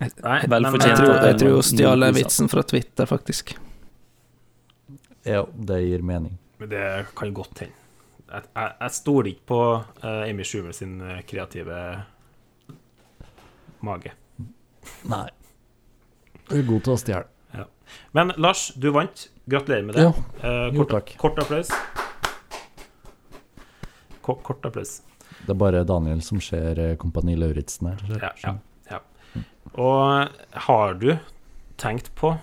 Nei, Vel fortjent Jeg eh, tror, jeg tror hun Null stjal vitsen fra Twitter, faktisk. Ja, det gir mening. Men det kan godt hende. Jeg, jeg, jeg stoler ikke på uh, Amy Schumer sin eh, kreative mage. Nei. Du er god til å stjele. Men Lars, du vant. Gratulerer med det. Ja, Eh, jo, kort, takk. kort applaus. Kort, kort applaus. Det er bare Daniel som ser Kompani Lauritzen her. Ja, ja, ja. Og har du tenkt på,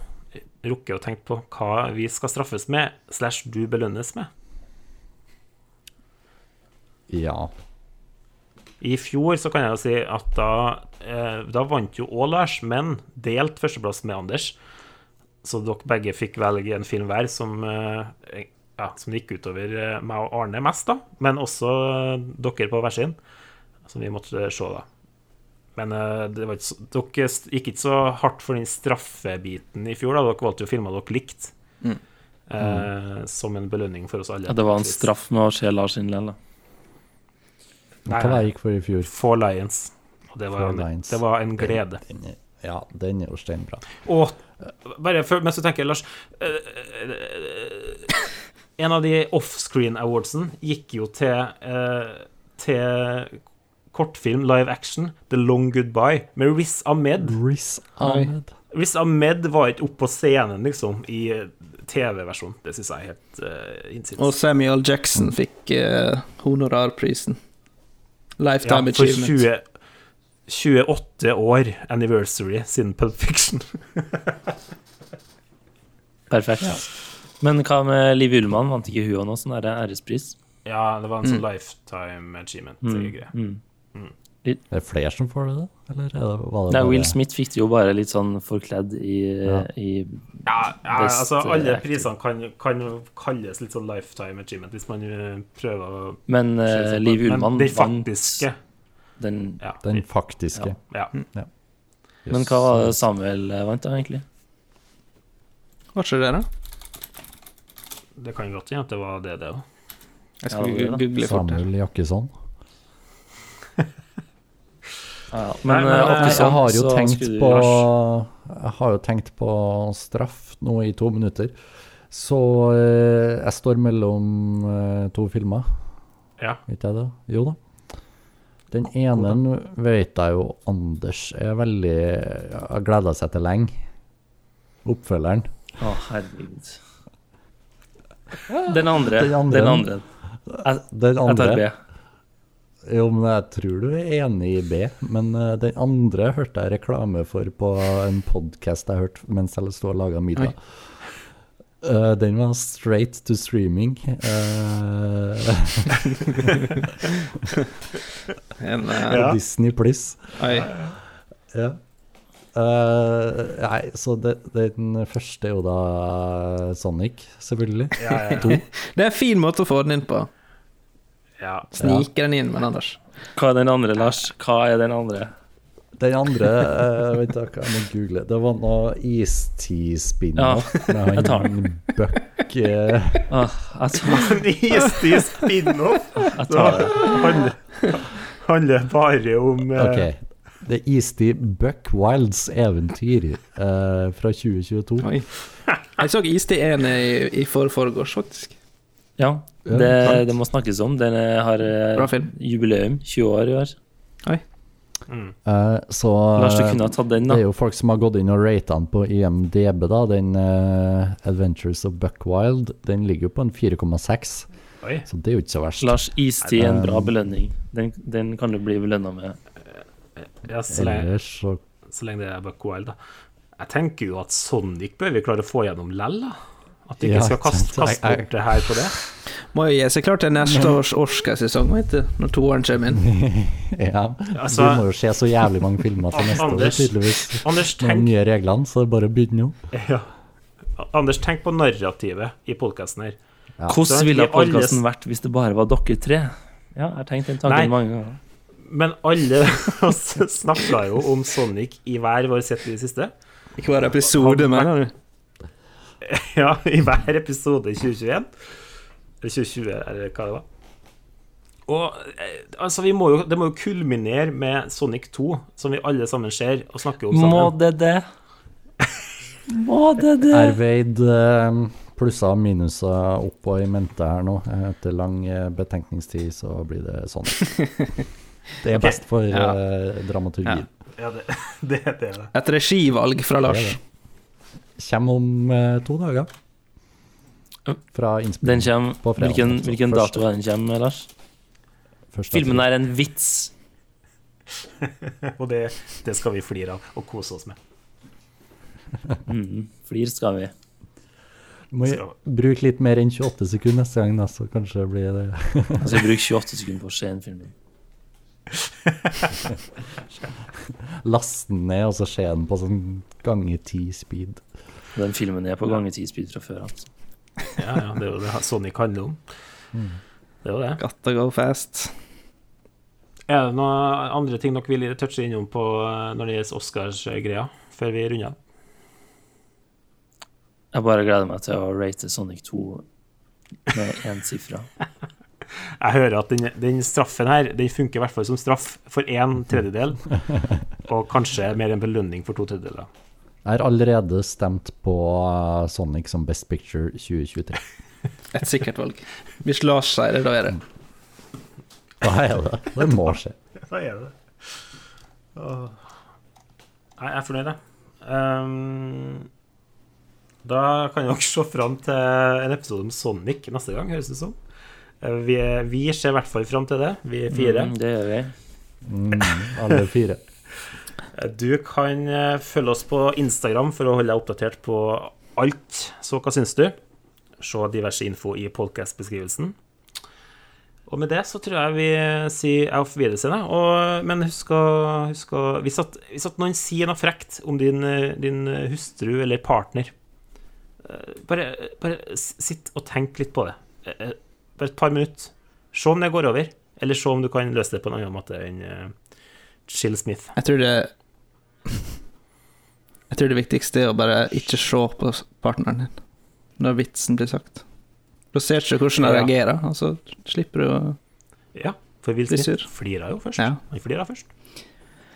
rukket å tenke på, hva vi skal straffes med, slash du belønnes med? Ja. I fjor så kan jeg jo si at da, eh, da vant jo òg Lars, men delt førsteplass med Anders. Så dere begge fikk velge en film hver som, eh, ja, som gikk utover eh, meg og Arne mest, da. Men også eh, dere på hver sin, som vi måtte se, da. Men eh, det var ikke så, dere gikk ikke så hardt for den straffebiten i fjor, da. Dere valgte jo filme dere likt. Mm. Eh, som en belønning for oss alle. Ja, det var en straff med å se Lars sin lille. Nei, Hva jeg gikk for i fjor? Four Lions. Og det var, en, Lions. det var en glede. Den, den, er- ja, den er jo steinbra. Og bare før, mens du tenker, Lars øh, øh, øh, En av de offscreen awardsen gikk jo til eh, Til kortfilm live action The Long Goodbye med Riz Ahmed. Riz Ahmed. Riz Ahmed var ikke oppe på scenen, liksom, i TV-versjonen, det syns jeg er helt uh, hinsides. Og Samuel Jackson fikk uh, honorarprisen. Lifetime Ja, for Achievement. 20, 28 år anniversary siden Pulp Fiction. Perfekt. Men hva med Liv Ullmann? Vant ikke hun også sånn der ærespris? Ja, det var en sånn lifetime achievement-greie. Mm. Er det flere som får det, da? Eller er det, var det Nei, bare Will Smith fikk det jo bare litt sånn forkledd i, Ja. i Ja, ja Best, altså eh, alle prisene kan, kan kalles litt sånn lifetime achievement hvis man eh, prøver å Men uh, Liv Ullmann de vant den ja, Den faktiske. ja. Men hva var det Samuel vant, da, egentlig? Hva skjer det, da? Det kan godt hende at det var det, det òg. Jeg skal google fort. Samuel Jakkesson. Ja, Nei, men men, eh, eh, Jeg sånn, har jo tenkt på Jeg har jo tenkt på straff nå i to minutter. Så eh, jeg står mellom eh, to filmer. Ja. Vet jeg det? Jo da. Den ene vet jeg jo Anders er veldig Har gleda seg til lenge. Oppfølgeren. Å, herregud. Den andre. Den andre. Den andre. Jeg, Den jeg tar andre B. Jo, men jeg tror du er enig i B. Men uh, den andre hørte jeg reklame for på en podkast jeg hørte mens jeg sto og laga middag. Uh, den var straight to streaming. Uh, En, eh, Ja. Disney Pluss. Ja. Eh, nei, så det, den første er jo da Sonic, selvfølgelig. Ja, ja, To. Det er en fin måte å få den inn på. Ja. Snike den inn med den, Anders. Hva er den andre, Lars? Hva er den andre? Den andre uh, Vent, da, jeg må google. Det var noe Istid-spin-off med jeg tar den. Buck eh, Åh, jeg tar, En istig spin-off jeg tar det. handler, handler bare om eh, okay. Det er Easty Buck Wilds eventyr eh, fra 2022. Oi. Jeg så Easty 1 i, i forforgårs, faktisk. Ja, det, det må snakkes om. Den har eh, Bra film. jubileum. 20 år i år. mm. Eh, så Lars, du kunne ha tatt den, da. det er jo folk som har gått inn og rata den på IMDb, da. Den uh, Adventures of Buckwild', den ligger jo på en 4,6, så det er jo ikke så verst. Lars, istid er en bra belønning. Den, den kan du bli belønna med. Ja, så lenge, så så lenge det er Buckwild, da. Jeg tenker jo at Sonic bør vi klare å få gjennom lell, da. At du ikke Ja, skal kaste, kaste bort det her på det. Må jo gi seg klart til neste års Oscarsesong, vet du, når toeren kommer inn. Ja. Altså, du må jo se så jævlig mange filmer til neste år, tydeligvis. Anders, tenk, Noen nye reglene, så det bare å nå. ja. Anders, tenk på narrativet i podkasten her. Ja. Hvordan ville vi podkasten vært hvis det bare var dere tre? Ja, jeg har tenkt den Nei. tanken mange ganger. Men alle oss snakka jo om Sonic i hver vår sett i det siste. Ikke hver episode, mener du? Ja, i hver episode i 2021. Eller 2020, eller hva det var. Og eh, altså, vi må jo, det må jo kulminere med Sonic 2, som vi alle sammen ser og snakker om Må sammen. det det? Må det det? Er veid eh, plusser og minuser opp og i mente her nå. Etter lang eh, betenkningstid så blir det sånn. Det er best for Ja. eh, dramaturgien. Ja, det, det, det er det. Et regivalg fra Lars. Det Kommer om eh, to dager. Fra Den innspilling. kommer På fredag, Hvilken, altså. hvilken dato er den kommer, Lars? Første Filmen er en vits. Og det, det skal vi flire av og kose oss med. Mm, flir skal vi. Må jeg bruke litt mer enn 28 sekunder neste gang, da, så kanskje blir det Altså, jeg bruker 28 sekunder på å se en film. Laste den ned og så se den på sånn ganger ti speed. Den filmen er på gange ti speed fra før. Altså. Ja, ja, det er jo det Sonic handler om. Det er jo det. Gotta go fast. Er det noen andre ting dere vil touche innom på eh, når det gjelder Oscars-greia, før vi runder av? Jeg bare gleder meg til å rate Sonic 2 med én sifra. Jeg hører at den, den straffen her Den funker i hvert fall som straff for én tredjedel, og kanskje mer en belønning for to tredjedeler. Jeg har allerede stemt på eh, Sonic som Best Picture 2023. Et sikkert valg. Hvis Lars sier det, da er det. Da er det. Det må skje. Da er det Jeg er fornøyd, jeg. Um, da kan dere se fram til en episode om Sonic neste gang, høres det ut som. Eh, Vi, vi ser i hvert fall fram til det, vi fire. Mm, det gjør vi. Mm, alle fire. Du kan eh, følge oss på Instagram for å holde deg oppdatert på alt. Så hva syns du? Se diverse info i podcast-beskrivelsen. Og med det så tror jeg vi sier auf Wiedersehen. Og, men husk å, husk hvis, at, hvis at noen sier noe frekt om din, din hustru eller partner, eh, bare, bare sitt og tenk litt på det. Eh, Bare et par minutter. Se om det går over, eller se om du kan løse det på en annen måte enn Chill Smith. Jeg tror det Jeg tror det viktigste er å bare ikke se på partneren din når vitsen blir sagt. Da ser du ikke hvordan han reagerer, og så slipper du å Ja, for Will Smith flirer jo først. Ja. Han flirer først.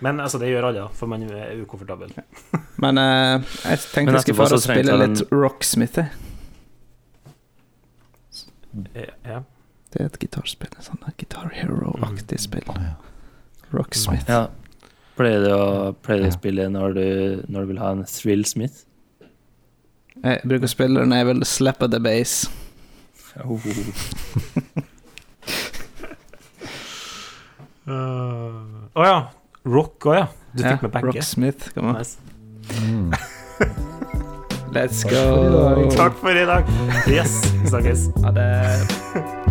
Men altså, det gjør alle, for man er ukomfortabel. Men uh, jeg tenkte Men jeg skulle trengte spille litt Rocksmith. jeg. Eh, Ja. Det er et gitarspill. et Sånn Guitar Hero-aktig spill. Å, ja. Rocksmith. Ja. Pleier du å, pleier du å spille når du, når du vil ha en Thrill Smith? Jeg bruker å spille når jeg vil slappe the bass. Å ja. Rock òg, ja. Du fikk med begge. Rocksmith. Kom an. Nice. Mm. Let's go. Takk for i dag. Yes, vi snakkes. Ha det.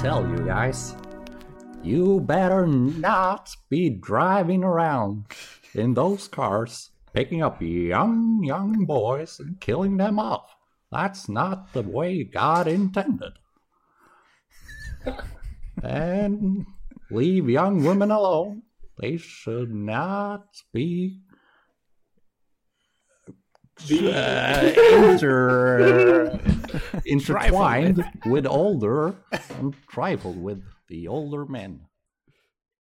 tell you guys, you better not be driving around in those cars, picking up young, young boys and killing them off. That's not the way God intended. and leave young women alone. They should not be uh, inter, intertwined with older and trifled with the older men.